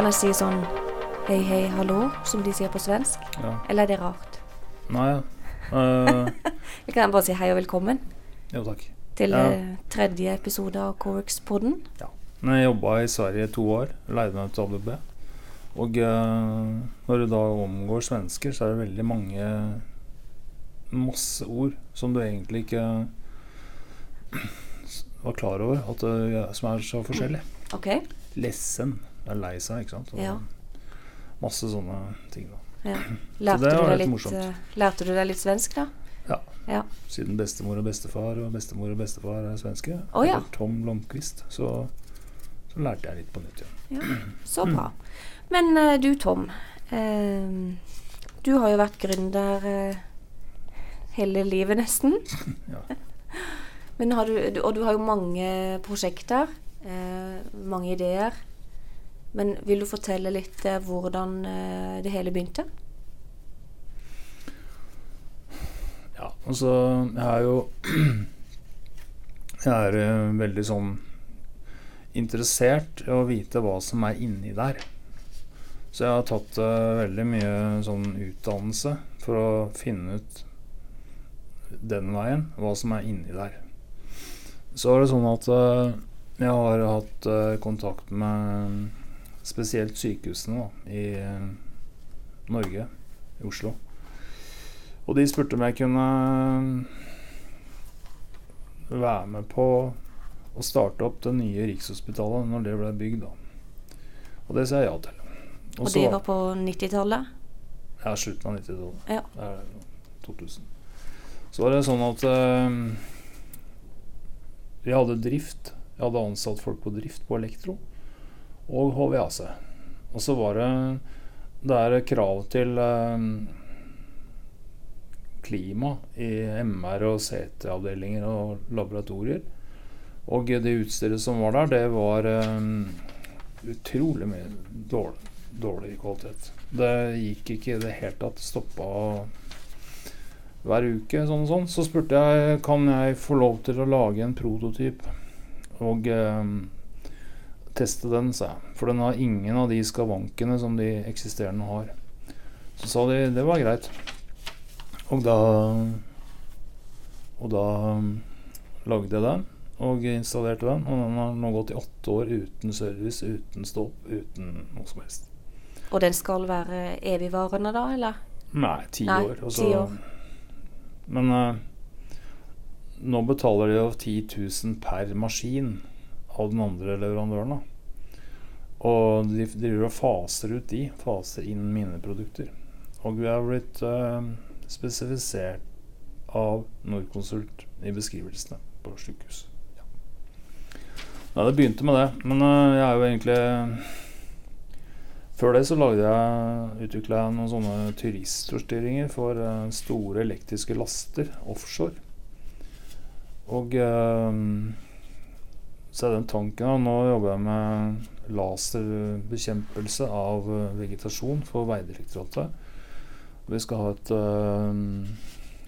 Kan jeg si sånn hei, hei, hallo, som de sier på svensk? Ja. Eller er det rart? Nei, uh, Vi kan bare si hei og velkommen jo takk. til Ja. eh, tredje episode av Corex-podden. Når jeg jobba i Sverige i to år, leide meg ut ABB. Og uh, når du da omgår svensker, så er det veldig mange masse ord som du egentlig ikke var klar over, at det, som er så forskjellig. Okay. Lessen er lei seg, ikke sant. Og Ja. Masse sånne ting. da. Ja. Lærte, det var litt morsomt. eh, lærte du deg litt svensk, da? Ja. Ja. Siden bestemor og bestefar og bestemor og bestefar er svenske, oh, ja. Tom Blomkvist, så, så lærte jeg litt på nytt Ja. Ja, så bra. Men uh, du, Tom. Uh, du har jo vært gründer uh, hele livet, nesten. Ja. Men har du, og du har jo mange prosjekter. mange ideer. Men vil du fortelle litt eh, hvordan eh, det hele begynte? Ja, altså Jeg er jo Jeg er eh, veldig sånn interessert i å vite hva som er inni der. Så jeg har tatt eh, veldig mye sånn utdannelse for å finne ut den veien, hva som er inni der. Så er det sånn at jeg har hatt kontakt med spesielt sykehusene da, i eh, Norge, i Oslo. Og de spurte om jeg kunne være med på å starte opp det nye Rikshospitalet når det ble bygd. da. Og det sa jeg ja til. Og så- det var på 90-tallet? Ja, slutten av 90-tallet. Ja. Det er 2000. Så var det sånn at eh, vi hadde drift. Jeg hadde ansatt folk på drift på elektro og HVAC. Og så var det Det er krav til eh, klima i MR- og CT-avdelinger og laboratorier. Og det utstyret som var der, det var eh, utrolig mye dårlig, dårlig kvalitet. Det gikk ikke i det hele tatt. Stoppa hver uke. Sånn og sånn. Så spurte jeg kan jeg få lov til å lage en prototyp og eh, teste den, sa jeg. For den har ingen av de skavankene som de eksisterende har. Så sa de det var greit. Og da Og da um, lagde jeg den og installerte den. Og den har nå gått i åtte år uten service, uten stopp, uten noe som helst. Og den skal være evigvarende, da, eller? Nei, ti Nei, år. Altså, år. Men eh, nå betaler de jo 10 000 per maskin av den andre leverandøren. da. Og de driver og faser ut de. Faser inn mine produkter. Og vi har blitt uh, spesifisert av Norconsult i beskrivelsene på sykehus. Ja. Nei, det begynte med det. Men uh, jeg er jo egentlig Før det så lagde jeg utvikla noen sånne turistforstyrringer for eh, store elektriske laster offshore. Og så er den tanken og Nå jobber jeg med laserbekjempelse av eh, vegetasjon for Vegdirektoratet. Vi skal ha et uh,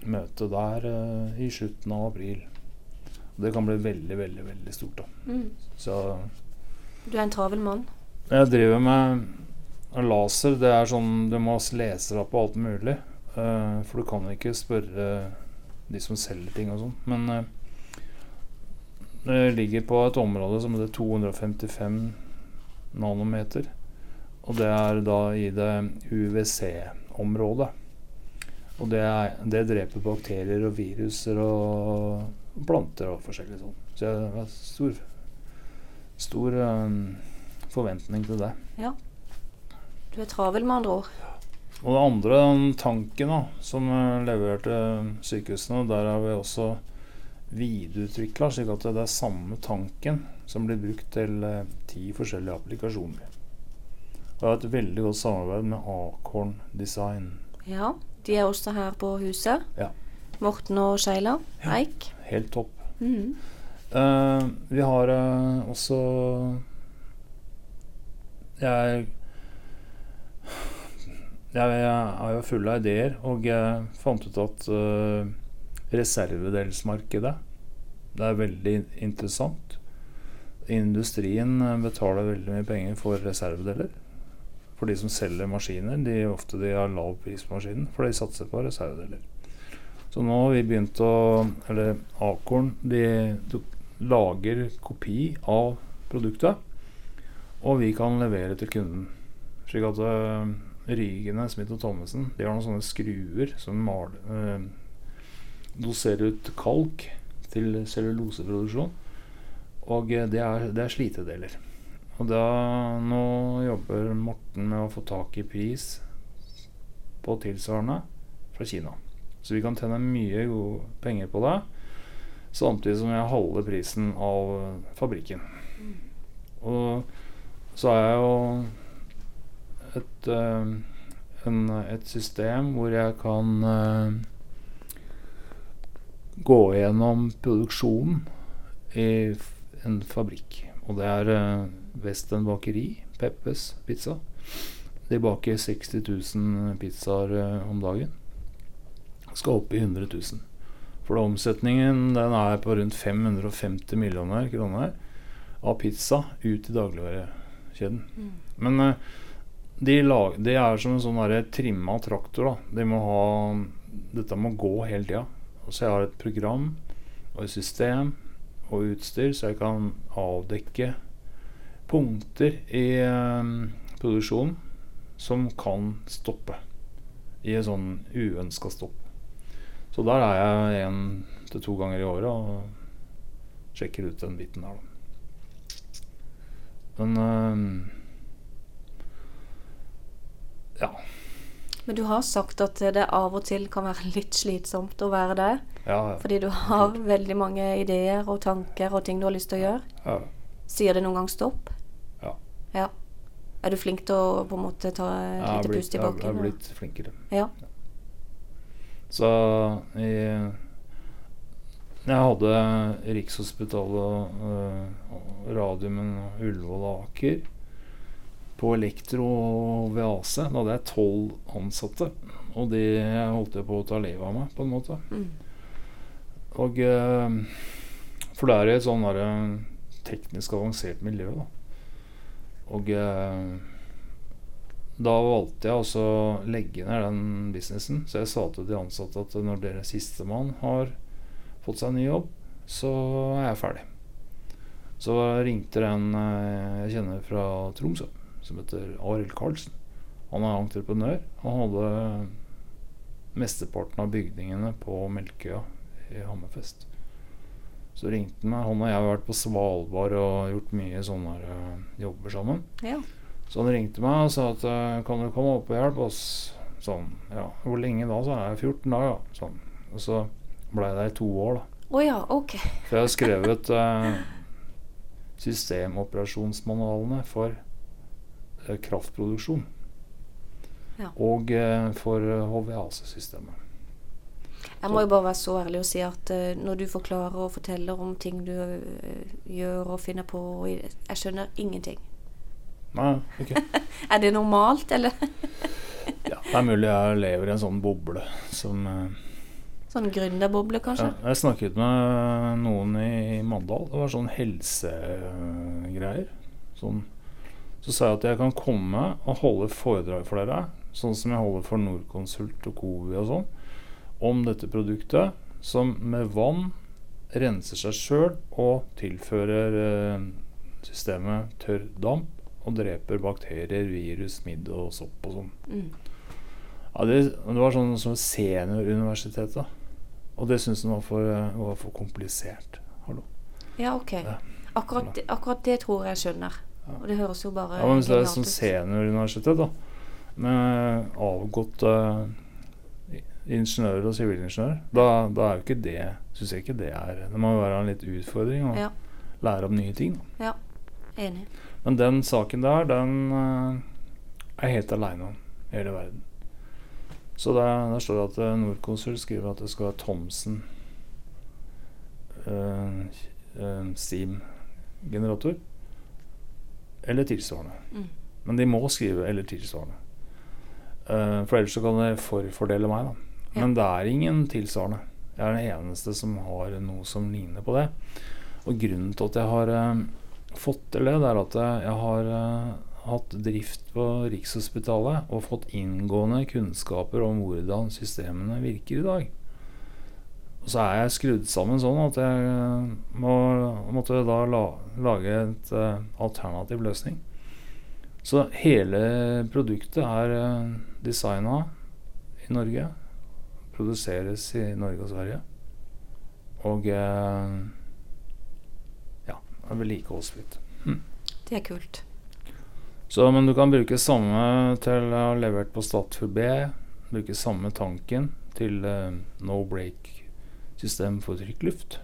møte der uh, i slutten av april. Det kan bli veldig, veldig veldig stort. da. Mm. Så Du er en travel mann. jeg driver med laser. Det er sånn Du må lese deg på alt mulig. Uh, for du kan ikke spørre de som selger ting og sånn. Men det ligger på et område som heter 255 nanometer. Og det er da i det UVC-området. Og det, er, det dreper bakterier og viruser og planter og forskjellig sånn. Så jeg har stor, stor um, forventning til det. Ja. Du er travel, med andre ord. Og det andre, den tanken da, som eh, leverte sykehusene, der har vi også videreutvikla, slik at det er samme tanken som blir brukt til eh, ti forskjellige applikasjoner. Vi har et veldig godt samarbeid med Akorn Design. Ja, de er også her på huset. Ja. Morten og Sheila Ja. Eik. Helt topp. Mm. Eh, vi har eh, også jeg, jeg er jo full av ideer, og jeg fant ut at eh, reservedelsmarkedet det er veldig interessant. Industrien eh, betaler veldig mye penger for reservedeler. for de som selger maskiner. De ofte de har lav pris på maskinen, for de satser på reservedeler. Så nå har vi begynt å Eller Akorn de, de lager kopi av produktet, og vi kan levere til kunden. Slik at uh, Rygene, Smith og Thommessen, de har noen sånne skruer som maler, uh, doserer ut kalk til celluloseproduksjon. Og uh, det, er, det er slitedeler. Og da Nå jobber Morten med å få tak i pris på tilsvarende fra Kina. Så vi kan tjene mye gode penger på det, samtidig som jeg holder prisen av fabrikken. Og så er jeg jo et, uh, en, et system hvor jeg kan uh, gå gjennom produksjonen i en fabrikk. Og det er uh, Western bakeri, Peppes pizza. De baker 60 000 pizzaer om dagen. Skal opp i 100 000. For omsetningen den er på rundt 550 millioner kroner av pizza ut i dagligvarekjeden. Mm. Men uh, de, lag, de, er som en sånn trimma traktor. Da. De må ha Dette må gå hele tida. Så jeg har et program og et system og utstyr, så jeg kan avdekke punkter i um, produksjonen som kan stoppe. I en sånn uønska stopp. Så der er jeg én til to ganger i året og sjekker ut den biten der, da. Men øh, ja. Men du har sagt at det av og til kan være litt slitsomt å være det. Ja, ja. Fordi du har veldig mange ideer og tanker og ting du har lyst til å gjøre. Ja. Sier det noen gang stopp? Ja. ja. Er du flink til å på en måte ta et lite pust i bakken? Jeg har blitt flinkere. Ja. Så jeg, jeg hadde Rikshospitalet, uh, Radiumen, Ullevål og Aker på Elektro og VAC. Da hadde jeg tolv ansatte. Og de holdt jeg på å ta livet av meg, på en måte. Mm. Og uh, For det er et sånn der, teknisk avansert miljø, da. Og uh, da valgte jeg å legge ned den businessen. Så jeg sa til de ansatte at når dere sistemann har fått seg en ny jobb, så er jeg ferdig. Så ringte en eh, jeg kjenner fra Tromsø, som heter Arild Karlsen. Han er entreprenør. Han hadde mesteparten av bygningene på Melkøya i Hammerfest. Så ringte han meg. Han og jeg har vært på Svalbard og gjort mye sånne uh, jobber sammen. Ja. Så han ringte meg og sa at uh, kan du komme opp og hjelpe oss? Sånn, ja. Hvor lenge da? Så er jeg 14 dager, ja. Sånn. Og så blei der i to år, da. Oh, ja, ok. For jeg har skrevet eh, systemoperasjonsmanualene for eh, kraftproduksjon. Ja. Og eh, for HVAC-systemet. Jeg må jo bare være så ærlig og si at uh, når du forklarer og forteller om ting du uh, gjør og finner på Jeg skjønner ingenting. Nei, ok. er det normalt, eller? ja, det er mulig jeg lever i en sånn boble som uh, Sånn gründerboble, kanskje? Ja, jeg snakket med noen i Mandal. Det var sånn helsegreier. Sånn. Så sa jeg at jeg kan komme og holde foredrag for dere, sånn som jeg holder for Norconsult og Covi og sånn, om dette produktet som med vann renser seg sjøl og tilfører eh, systemet tørr damp og dreper bakterier, virus, midd og sopp og sånn. Mm. Ja, det, det, var sånn som senioruniversitetet. Og det syns hun var, var, for komplisert. Hallo. Ja, ok. Ja. Akkurat, akkurat, det tror jeg skjønner. Og det høres jo bare Ja, men Hvis det er sånn senioruniversitet, da, med avgåtte uh, ingeniører og sivilingeniører, da, da, er jo ikke det Syns jeg ikke det er Det må jo være en litt utfordring å ja. lære om nye ting. Ja, enig. Men den saken der, den uh, er helt aleine om i hele verden. Så der, der står det at uh, skriver at det skal være Thomsen uh, uh, Steam-generator. Eller tilsvarende. Mm. Men de må skrive 'eller tilsvarende'. Uh, for ellers så kan det forfordele meg. da ja. Men det er ingen tilsvarende. Jeg er den eneste som har noe som ligner på det. Og grunnen til at jeg har uh, fått til det, det er at jeg har uh, hatt drift på Rikshospitalet og fått inngående kunnskaper om hvordan systemene virker i dag. Og så er jeg skrudd sammen sånn at jeg eh, må, måtte da la, lage et uh, alternativ løsning. Så hele produktet er uh, designa i Norge. Produseres i Norge og Sverige. Og uh, ja, er vedlikeholdsfritt. Hm. Det er kult. Så, men du kan bruke samme til å ha levert på Statfjord B. Bruke samme tanken til uh, no break-system for trykk luft.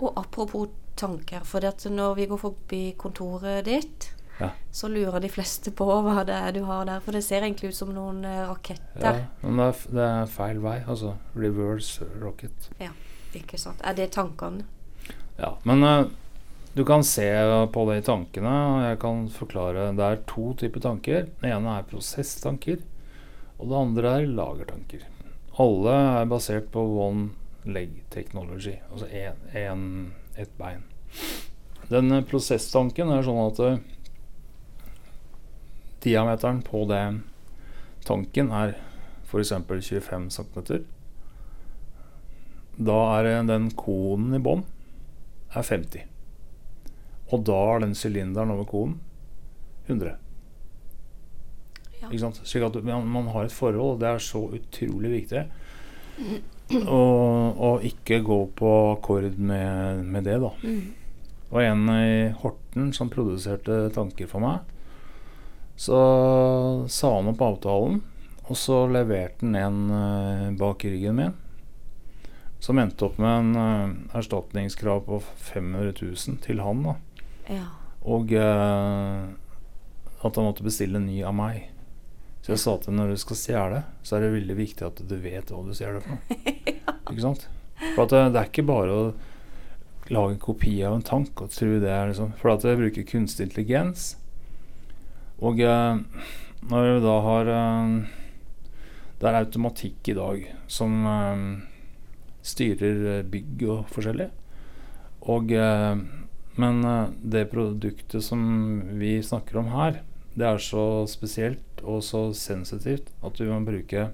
Og apropos tanker, for når vi går forbi kontoret ditt, Ja. så lurer de fleste på hva det er du har der. For det ser egentlig ut som noen eh, raketter. Ja, men det er, det er feil vei. Altså reverse rocket. Ikke sant? Er det tankene? Ja, men uh, du kan se på det i tankene, og jeg kan forklare. Det er to typer tanker. Den ene er prosesstanker, og det andre er lagertanker. Alle er basert på one leg technology, altså en, en, ett bein. Den eh, prosesstanken er sånn at eh, diameteren på den tanken er f.eks. 25 cm. Da er den konen i bånn er 50. Og da er den sylinderen over konen 100. Ja. Ikke sant? Slik at man, man har et forhold, og det er så utrolig viktig. Å og ikke gå på akkord med, med det, da. Mm. Det var en i Horten som produserte tanker for meg. Så sa han opp avtalen, og så leverte han en eh, bak ryggen min. Som endte opp med en eh, erstatningskrav på 500 000 til han. da Ja. Og eh, at han måtte bestille en ny av meg. Så jeg sa til når du skal stjele, så er det veldig viktig at du vet hva du stjeler for noe. Ikke sant? For at det, det er ikke bare å lage en kopi av en tank og tro det er liksom For at jeg bruker kunstig intelligens. Og eh, når vi da har eh, Det er automatikk i dag som eh, styrer eh, bygg og forskjellig. Og eh, men eh, det produktet som vi snakker om her, det er så spesielt og så sensitivt at vi må bruke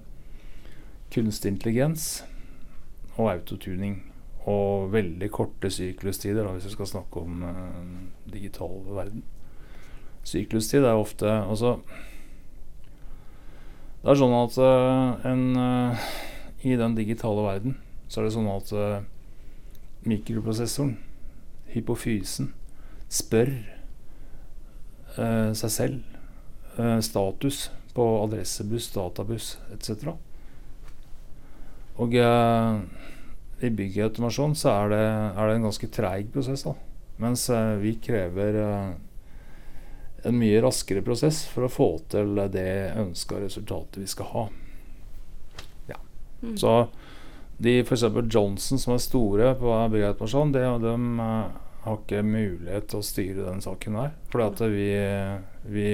kunstig intelligens og autotuning. Og veldig korte syklustider, da, hvis vi skal snakke om uh, digital verden. Syklustid er ofte Altså Det er sånn at uh, en uh, I den digitale verden så er det sånn at mikroprosessoren hypofysen spør seg selv status på adressebuss, databuss etc. Og eh, i byggautomasjon så er det, er det en ganske treig prosess, da. Mens eh, vi krever eh, en mye raskere prosess for å få til det ønska resultatet vi skal ha. Mm. Så de f.eks. Johnson, som er store på byggautomasjon, de, de eh, har ikke mulighet til å styre den saken der. Fordi at vi, vi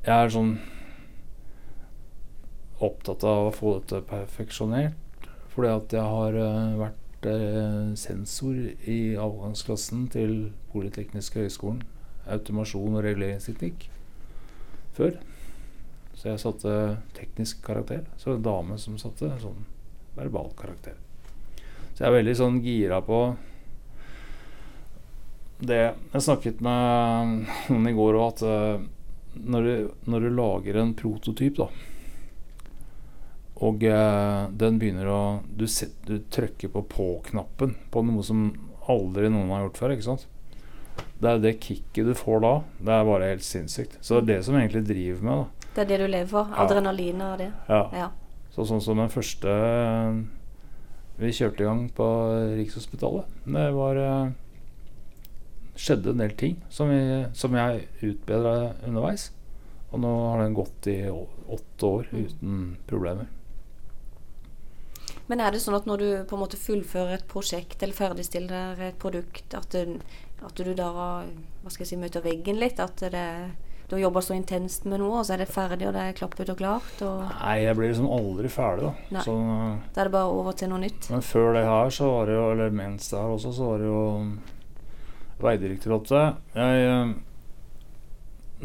Jeg er sånn opptatt av å få dette perfeksjonert. Fordi at jeg har uh, vært uh, sensor i avgangsklassen til Politekniske høgskolen. Automasjon og reguleringsteknikk før. Så jeg satte teknisk karakter. Så en dame som satte sånn verbal karakter. Så jeg er veldig sånn gira på det Jeg snakket med noen i går òg, at eh, når du, når du lager en prototyp, da og eh, den begynner å du, set, du trykker på på-knappen på noe som aldri noen har gjort før. ikke sant? Det er det kicket du får da. Det er bare helt sinnssykt. Så det er det som egentlig driver med. da Det er det du lever for? Ja. Adrenalin og det? Ja. Ja. Så sånn som den første eh, vi kjørte i gang på Rikshospitalet. Det var eh, skjedde en del ting som, vi, som jeg utbedra underveis. Og nå har den gått i åtte år uten problemer. Men er det sånn at når du på en måte fullfører et prosjekt eller ferdigstiller et produkt, at du, at du da hva skal jeg si, møter veggen litt? At det, du har jobba så intenst med noe, og så er det ferdig, og det er klappet og klart? Og Nei, jeg blir liksom aldri ferdig, da. Nei. Så, da er det bare over til noe nytt? men før det her, så var det jo, eller mens det her også, så var det jo Vegdirektoratet. Jeg, eh,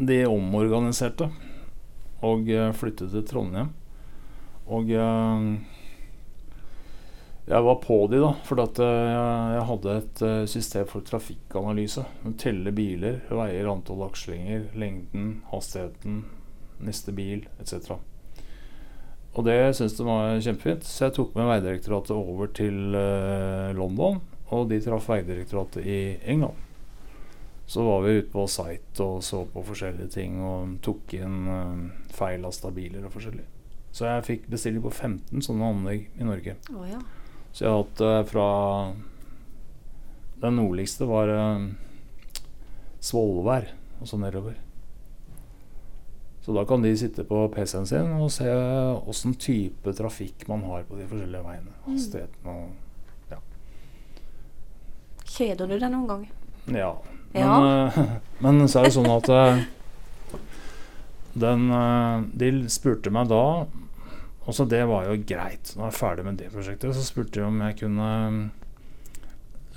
de omorganiserte og eh, flyttet til Trondheim. Og eh, jeg var på de da, for jeg, hadde et system for trafikkanalyse. Telle biler, veier, antall akslinger, lengden, hastigheten, neste bil etc. Og det syntes de var kjempefint, så jeg tok med Vegdirektoratet over til London, og de traff Vegdirektoratet i England. Så var vi ute på site og så på forskjellige ting og tok inn uh, feillasta biler og forskjellig. Så jeg fikk bestilling på 15 sånne anlegg i Norge. Oh, ja. Så jeg har hatt eh, fra Den nordligste var uh, Svolvær og så nedover. Så da kan de sitte på PC-en sin og se åssen type trafikk man har på de forskjellige veiene. Hastigheten og Kjeder du deg noen gang? Ja. Men, Ja. eh, men så er det sånn at eh, den eh, De spurte meg da Også det var jo greit. Når jeg er ferdig med det prosjektet, så spurte de om jeg kunne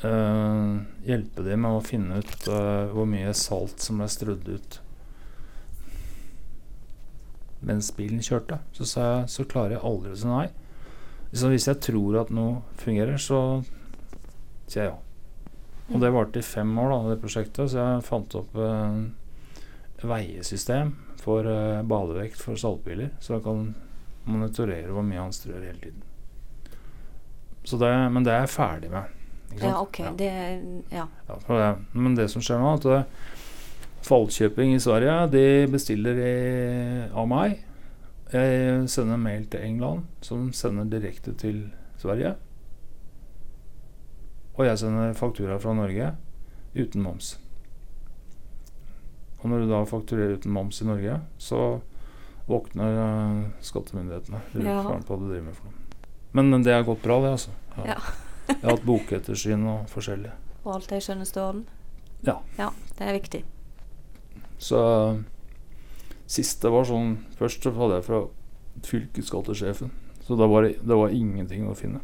eh, hjelpe dem med å finne ut eh, hvor mye salt som ble strødd ut mens bilen kjørte. Så sa jeg så klarer jeg aldri å si nei. Så hvis jeg tror at noe fungerer, så sier jeg ja. Og det varte i fem år, da, det prosjektet, så jeg fant opp eh, veiesystem for eh, badevekt for saltbiler, så jeg kan monitorere hvor mye han strør hele tiden. Så det, men det er jeg ferdig med. Ja, ok. Ja. Det Ja. Ja. Men det som skjer nå, at fallkjøping Falkjøping i Sverige de bestiller i, av meg. Jeg sender mail til England, som sender direkte til Sverige. Og jeg sender faktura fra Norge uten moms. Og når du da fakturerer uten moms i Norge, så våkner uh, skattemyndighetene. Ja. på hva du driver med for noe. Men, men det har gått bra, det, altså. Ja. jeg har hatt bokettersyn og forskjellig. Og alt er i skjønneste orden? Ja. Ja, det er viktig. Så siste var sånn Først så hadde jeg fra fylkesskattesjefen. Så da var det, det var ingenting å finne.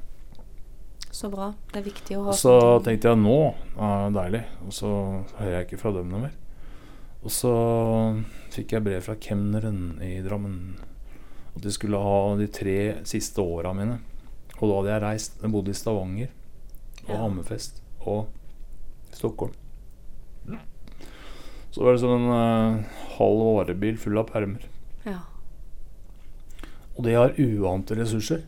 Så bra. Det er viktig å ha Og så tenkte jeg nå er det deilig. Og så hører jeg ikke fra dem noe mer. Og så fikk jeg brev fra kemneren i Drammen. At de skulle ha de tre siste åra mine. Og da hadde jeg reist. Jeg bodde i Stavanger og Ja. Hammerfest og Stockholm. Så var det sånn en uh, halv varebil full av permer. Ja. Og de har uante ressurser.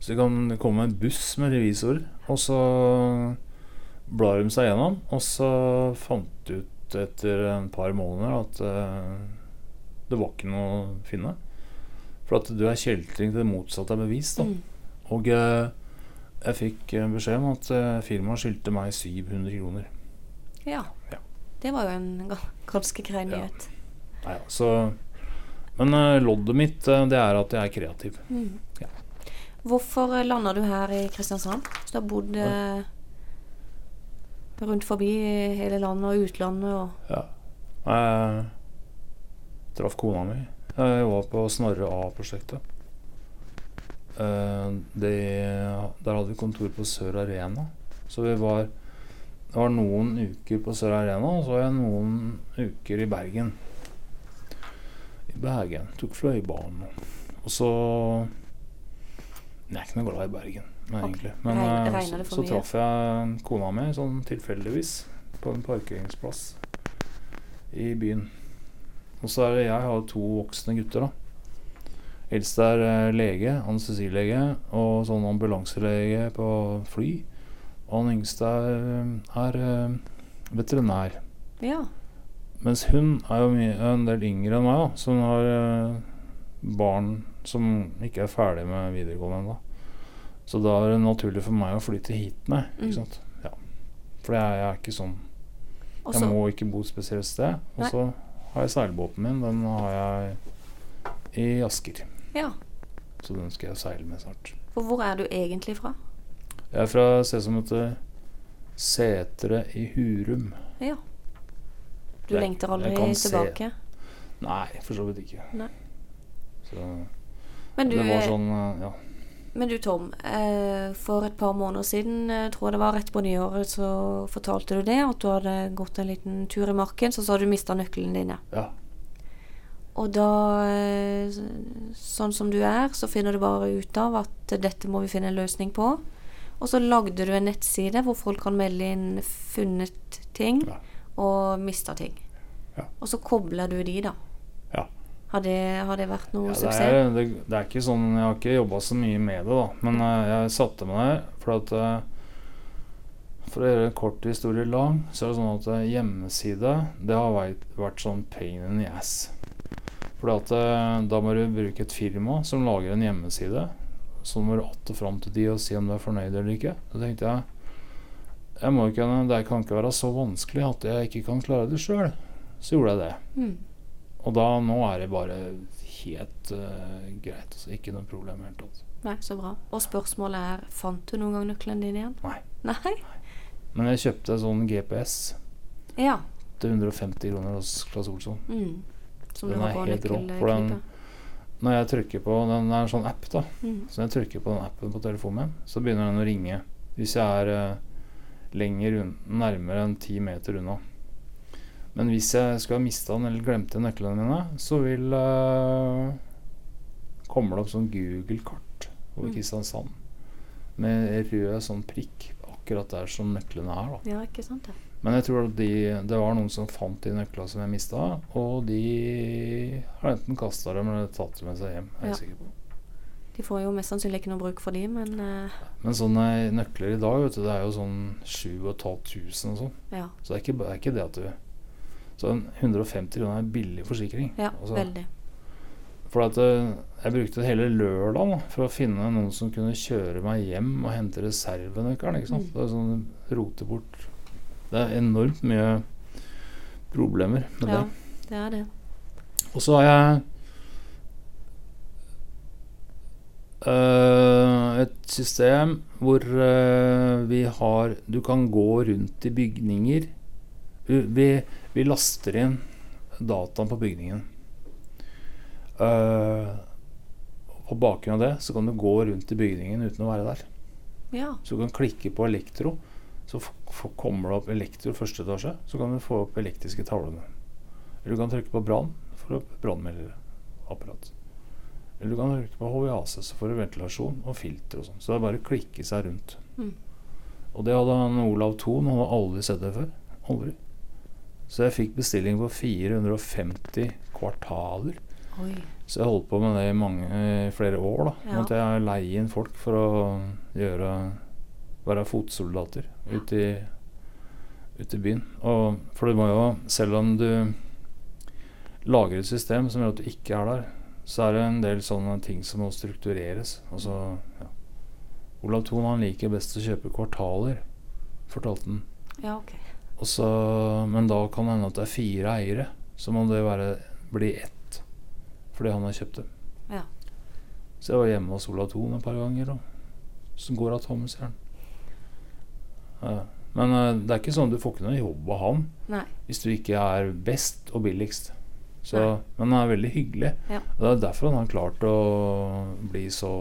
Så det kan komme med en buss med revisorer, og så blar de seg gjennom. Og så fant de ut etter en par måneder at uh, det var ikke noe å finne. For at du er kjeltring til det motsatte er bevis. Da. Mm. Og uh, jeg fikk eh, beskjed om at uh, firmaet skyldte meg 700 kroner. ja. Ja. Det var jo en ganske grei Ja. Nei, altså, men uh, loddet mitt uh, det er at jeg er kreativ. Mm. Ja. Hvorfor eh, landa du her i Kristiansand? Så du har bodd eh, rundt forbi hele landet og utlandet og Ja. Jeg traff kona mi. Jeg var på Snorre A-prosjektet. De, Der hadde vi kontor på Sør Arena. Så vi var Det var noen uker på Sør Arena, og så var jeg noen uker i Bergen. I Bergen. Tok Fløibanen. Og så Jeg er ikke noe glad i Bergen, nei, egentlig. Men Regn- eh, regner så, så traff jeg kona mi sånn tilfeldigvis på en parkeringsplass i byen. Og så er det jeg har to voksne gutter, da. Eldst er eh, lege, anestesilege, og sånn ambulanselege på fly. Og han yngste er, er eh, veterinær. Ja. Mens hun er jo en del yngre enn meg, da, som har eh, barn som ikke er ferdig med videregående ennå. Så da er det naturlig for meg å flytte hit ned. Mm. Ikke sant? Ja. For jeg, er ikke sånn Jeg må ikke bo et spesielt sted. Og så har jeg seilbåten min. Den har jeg i Asker. Ja. Så den skal jeg seile med snart. For hvor er du egentlig fra? Jeg er fra et sted som heter Setre i Hurum. Ja. Du Jeg- lengter aldri tilbake? se-? Nei, for så vidt ikke. Nei. Så Men du eh, sånn eh, Ja. Men du Tom, eh, for et par måneder siden, jeg tror det var rett på nyåret, så fortalte du det, at du hadde gått en liten tur i marken, så sa du mista nøklene dine. Ja. Og da, sånn som du er, så finner du bare ut av at dette må vi finne en løsning på. Og så lagde du en nettside hvor folk kan melde inn funnet ting Ja. og mista ting. Ja. Og så kobler du de, da. Har det, har det vært noe Ja, det, suksess? er, det, det er ikke sånn Jeg har ikke jobba så mye med det, da. Men uh, jeg satte meg der for at uh, For å gjøre en kort historie lang, så er det sånn at uh, hjemmeside Det har vært, vært sånn pain in the ass. For at da må du bruke et firma som lager en hjemmeside. Så må du atte fram til de og si om du er fornøyd eller ikke. Så tenkte jeg jeg må ikke, Det kan ikke være så vanskelig at jeg ikke kan klare det sjøl. Så gjorde jeg det. Mm. Og da, nå er det bare helt uh, greit. Altså, ikke noe problem i det hele tatt. Nei, så bra. Og spørsmålet er, fant du noen gang nøklene dine igjen? Nei. Nei? Men jeg kjøpte sånn GPS Ja. til 150 kroner hos Claes Olsson. Mm. Som Den er helt rå, for den- Når jeg trykker på Den er en sånn app, da. Mm. Så når jeg trykker på den appen på telefonen min, så begynner den å ringe. Hvis jeg er uh, lenger unna, nærmere enn ti meter unna. Men hvis jeg skulle ha mista den eller glemte nøklene mine, så vil uh, Kommer det opp sånn Google-kart over Mm. Kristiansand med rød sånn prikk akkurat der som nøklene er. da Ja, ikke sant det. Men jeg tror at de, det var noen som fant de nøklene som jeg mista, og de har enten kasta dem eller tatt dem med seg hjem. Er jeg Ja. sikker på. De får jo mest sannsynlig ikke noe bruk for de, men uh, Men sånne nøkler i dag, vet du, det er jo sånn 7500 og sånn. ja. Så det er ikke, det er ikke det at du Så 150 kroner er billig forsikring. Ja, Altså, veldig. For at eh, jeg brukte hele lørdagen for å finne noen som kunne kjøre meg hjem og hente reservenøkkelen. ikke sant? Mm. Det er sånn rote bort Det er enormt mye problemer med Ja, det. det er det. Og så har jeg Uh, et system hvor uh, vi har Du kan gå rundt i bygninger. Vi, vi, vi laster inn dataen på bygningen. Uh, på bakgrunn av det så kan du gå rundt i bygningen uten å være der. Ja. Så du kan klikke på elektro, så kommer det opp elektro første etasje. Så kan du få opp elektriske tavlene. Eller du kan trykke på brann, for å brannmelderapparat. Eller du kan trykke på HVAC, så får du ventilasjon og filter og sånn. Så det er bare å klikke seg rundt. Mm. Og det hadde han Olav Thon, han hadde aldri sett det før. Aldri. Så jeg fikk bestilling på 450 kvartaler. Oi. Så jeg holdt på med det i mange, flere år. da Ja. Måtte jeg leie inn folk for å gjøre være fotsoldater ute i, ute i byen. Og, for det må jo, selv om du lager et system som gjør at du ikke er der, så er det en del sånne ting som må struktureres. Altså, ja. Olav Thon han liker best å kjøpe kvartaler, fortalte han. Ja, ok. Og så, men da kan det hende at det er fire eiere. Så må det være, bli ett fordi han har kjøpt det. Ja. Så jeg var hjemme hos Olav Thon et par ganger. Og, så går av Thomas han. Ja. Men uh, det er ikke sånn du får ikke noe jobb av han Nei. hvis du ikke er best og billigst. Så, men han er veldig hyggelig. Ja. Og det er derfor han har klart å bli så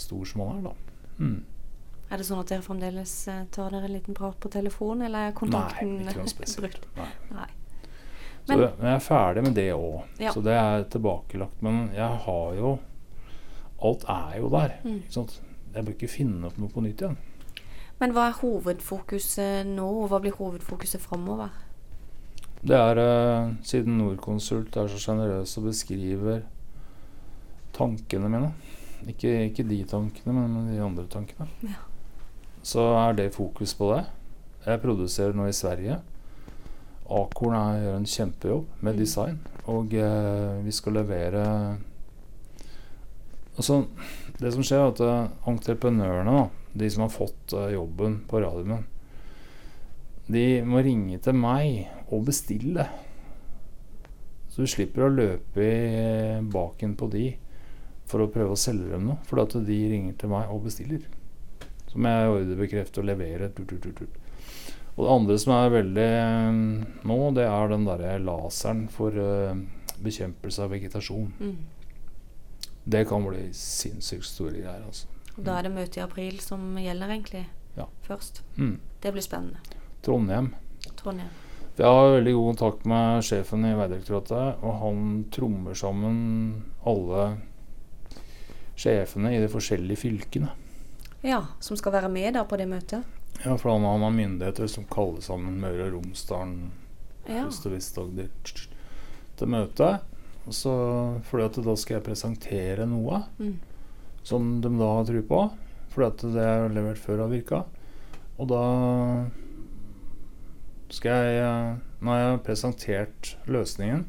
stor som han er. da. Mm. Er det sånn at dere fremdeles eh, tar dere en liten prat på telefon, eller er kontakten Nei, ikke noe spesielt. Nei. Nei. Men- så jeg er ferdig med det òg. Ja. Så det er tilbakelagt. Men jeg har jo Alt er jo der. Mm. Jeg bør ikke finne opp noe på nytt igjen. Men hva er hovedfokuset nå, og hva blir hovedfokuset framover? Det er eh, siden Norconsult er så sjenerøs og beskriver tankene mine ikke, ikke de tankene, men de andre tankene. Ja. Så er det fokus på det. Jeg produserer nå i Sverige. Akorn gjør en kjempejobb med Mm. design, og eh, vi skal levere Altså, det som skjer, er at eh, entreprenørene, da, de som har fått eh, jobben på radioen de må ringe til meg og bestille. Så du slipper å løpe i baken på de for å prøve å selge dem noe. For at de ringer til meg og bestiller. Så må jeg ordrebekrefter og levere. Tut, tut, tut, tut. Og det andre som er veldig eh, nå, det er den derre laseren for eh, bekjempelse av vegetasjon. Mm. Det kan bli sinnssykt store greier, altså. Og Da er det møte i april som gjelder, egentlig. Ja. Først. Mm. Det blir spennende. Trondheim. Trondheim. Jeg har veldig god kontakt med sjefen i Vegdirektoratet, og han trommer sammen alle sjefene i de forskjellige fylkene. Ja, som skal være med da på det møtet. Ja, for han, han har myndigheter som kaller sammen Møre og Romsdalen, Ja. Øst- og Vest-Agder til møte. Så, fordi at da skal jeg presentere noe Mm. som de da har tro på. Fordi at det er levert før har virka. Og da skal jeg eh, Nå har jeg presentert løsningen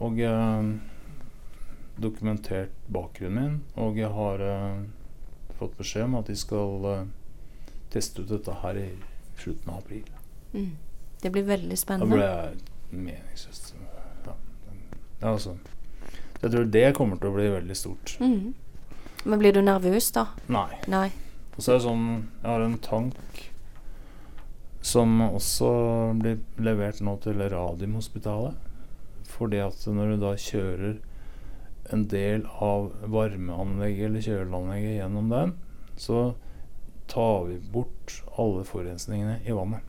og eh, dokumentert bakgrunnen min, og jeg har eh, fått beskjed om at de skal eh, teste ut dette her i slutten av april. Mm. Det blir veldig spennende. Da blir jeg meningsløst. Ja, altså. Jeg tror det kommer til å bli veldig stort. Mm. Men blir du nervøs, da? Nei. Nei. Og så er det sånn Jeg har en tank som også blir levert nå til Radiumhospitalet. Fordi at når du da kjører en del av varmeanlegget eller kjøleanlegget gjennom den, så tar vi bort alle forurensningene i vannet.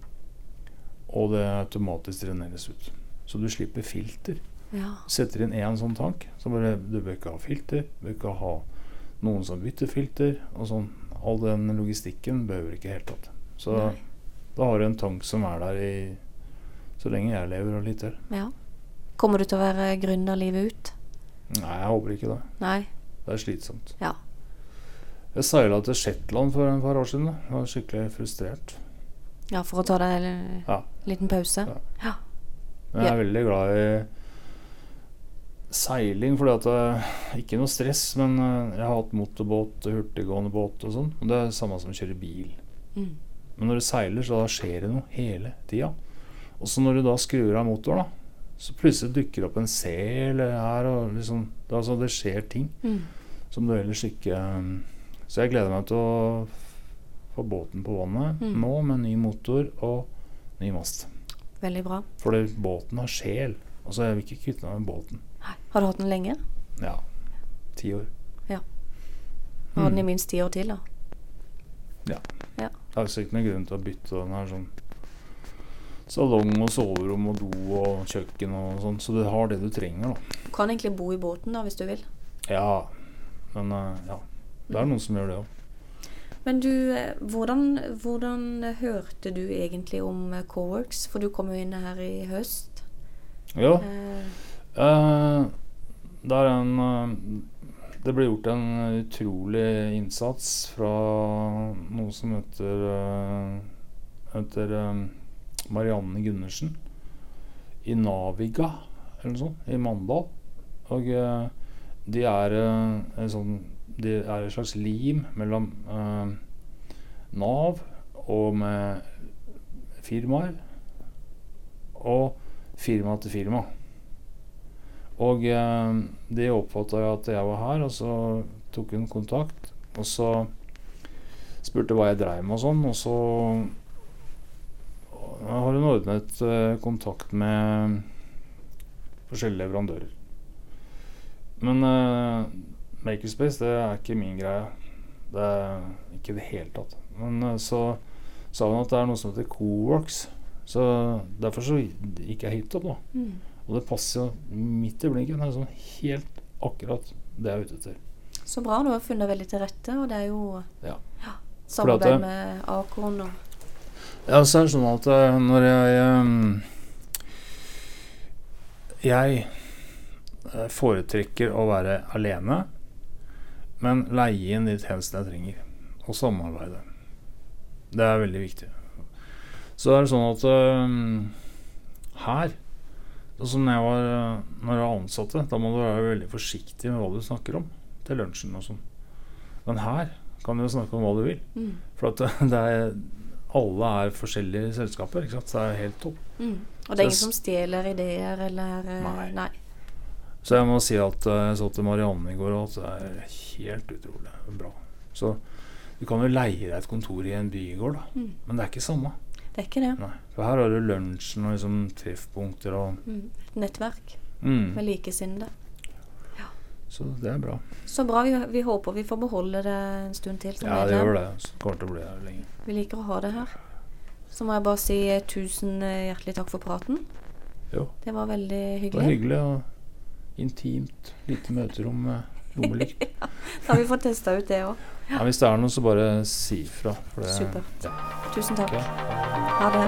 Og det automatisk dreneres ut. Så du slipper filter. Ja. Setter inn én sånn tank, så bare du bør ikke ha filter. Du bør ikke ha noen som bytter filter. Og sånn. All den logistikken behøver ikke i det hele tatt. Så Nei. da har du en tank som er der i så lenge jeg lever og litt til. ja. Kommer du til å være gründer livet ut? Nei, jeg håper ikke det. Nei. Det er slitsomt. Ja. Jeg seila til Shetland for en par år siden. Jeg var skikkelig frustrert. Ja, for å ta deg en Ja. liten pause? Ja. Ja. Men jeg er veldig glad i seiling, fordi at det, Ikke noe stress, men eh, jeg har hatt motorbåt, hurtiggående båt og sånn. Og det er det samme som å kjøre bil. Mm. Men når du seiler, så da skjer det noe hele tida. Og så når du da skrur av motoren, da, så plutselig dukker det opp en sel her, og liksom det, altså, det skjer ting Mm. som du ellers ikke um, Så jeg gleder meg til å få båten på vannet Mm. nå med ny motor og ny mast. Veldig bra. Fordi båten har sjel. Altså, jeg vil ikke kvitte meg med båten. Har du hatt den lenge? Ja. Ti år. Ja. Har den i Mm. minst ti år til, da? Det er altså ikke noen grunn til å bytte den her sånn salong og soverom og do og kjøkken og sånn, så du har det du trenger, da. Du kan egentlig bo i båten da, hvis du vil. Ja, men eh, ja. Det er noen som gjør det òg. Men du, eh, hvordan, hvordan hørte du egentlig om eh, Coworks? For du kom jo inn her i høst. Ja. Eh, Eh, det er en Det ble gjort en utrolig innsats fra noe som heter heter Marianne Gundersen i Naviga, eller noe sånt, i Mandal. Og eh, de er eh, en sånn De er et slags lim mellom eh, Nav og med firmaer og firma til firma. Og eh, de oppfatta at jeg var her, og så tok hun kontakt. Og så spurte hva jeg dreiv med og sånn, og så har hun ordnet eh, kontakt med forskjellige leverandører. Men eh, Makerspace, det er ikke min greie. Det er ikke i det hele tatt. Men eh, så sa hun at det er noe som heter Coworks. Så derfor så gikk jeg hit opp, da. mm. Og det passer jo midt i blinken. Det er sånn helt akkurat det jeg er ute etter. Så bra, du har funnet veldig til rette, og det er jo Ja. samarbeid det- med Akorn og Ja, så er det sånn at eh, når jeg ehm, Jeg eh, foretrekker å være alene, men leie inn de tjenestene jeg trenger, og samarbeide. Det er veldig viktig. Så er det sånn at her Sånn jeg var eh, Når jeg var ansatte, da må du være veldig forsiktig med hva du snakker om til lunsjen og sånn. Men her kan du snakke om hva du vil. mm. For at det er, alle er forskjellige selskaper. Ikke sant? Så det er helt topp. Mm. Og det er ingen som stjeler ideer eller eh, Nei. nei. Så jeg må si at eh, jeg så til Marianne i går, og at det er helt utrolig bra. Så du kan jo leie deg et kontor i en bygård, da. Mm. Men det er ikke samme. Det er ikke det. Nei. For her har du lunsjen og liksom treffpunkter og Mm. Et nettverk mm. med likesinnede. Så det er bra. Så bra. Vi, vi håper vi får beholde det en stund til Ja, det gjør det. Så kommer til å bli her lenge. Vi liker å ha det her. Så må jeg bare si eh, tusen eh, hjertelig takk for praten. Jo. Det var veldig hyggelig. Det var hyggelig. og intimt. Lite møterom med lommelykt. Da har vi fått testa ut det òg. Ja, hvis det er noe, så bare si ifra. Supert. Ja. Tusen takk. Okay. Ha det.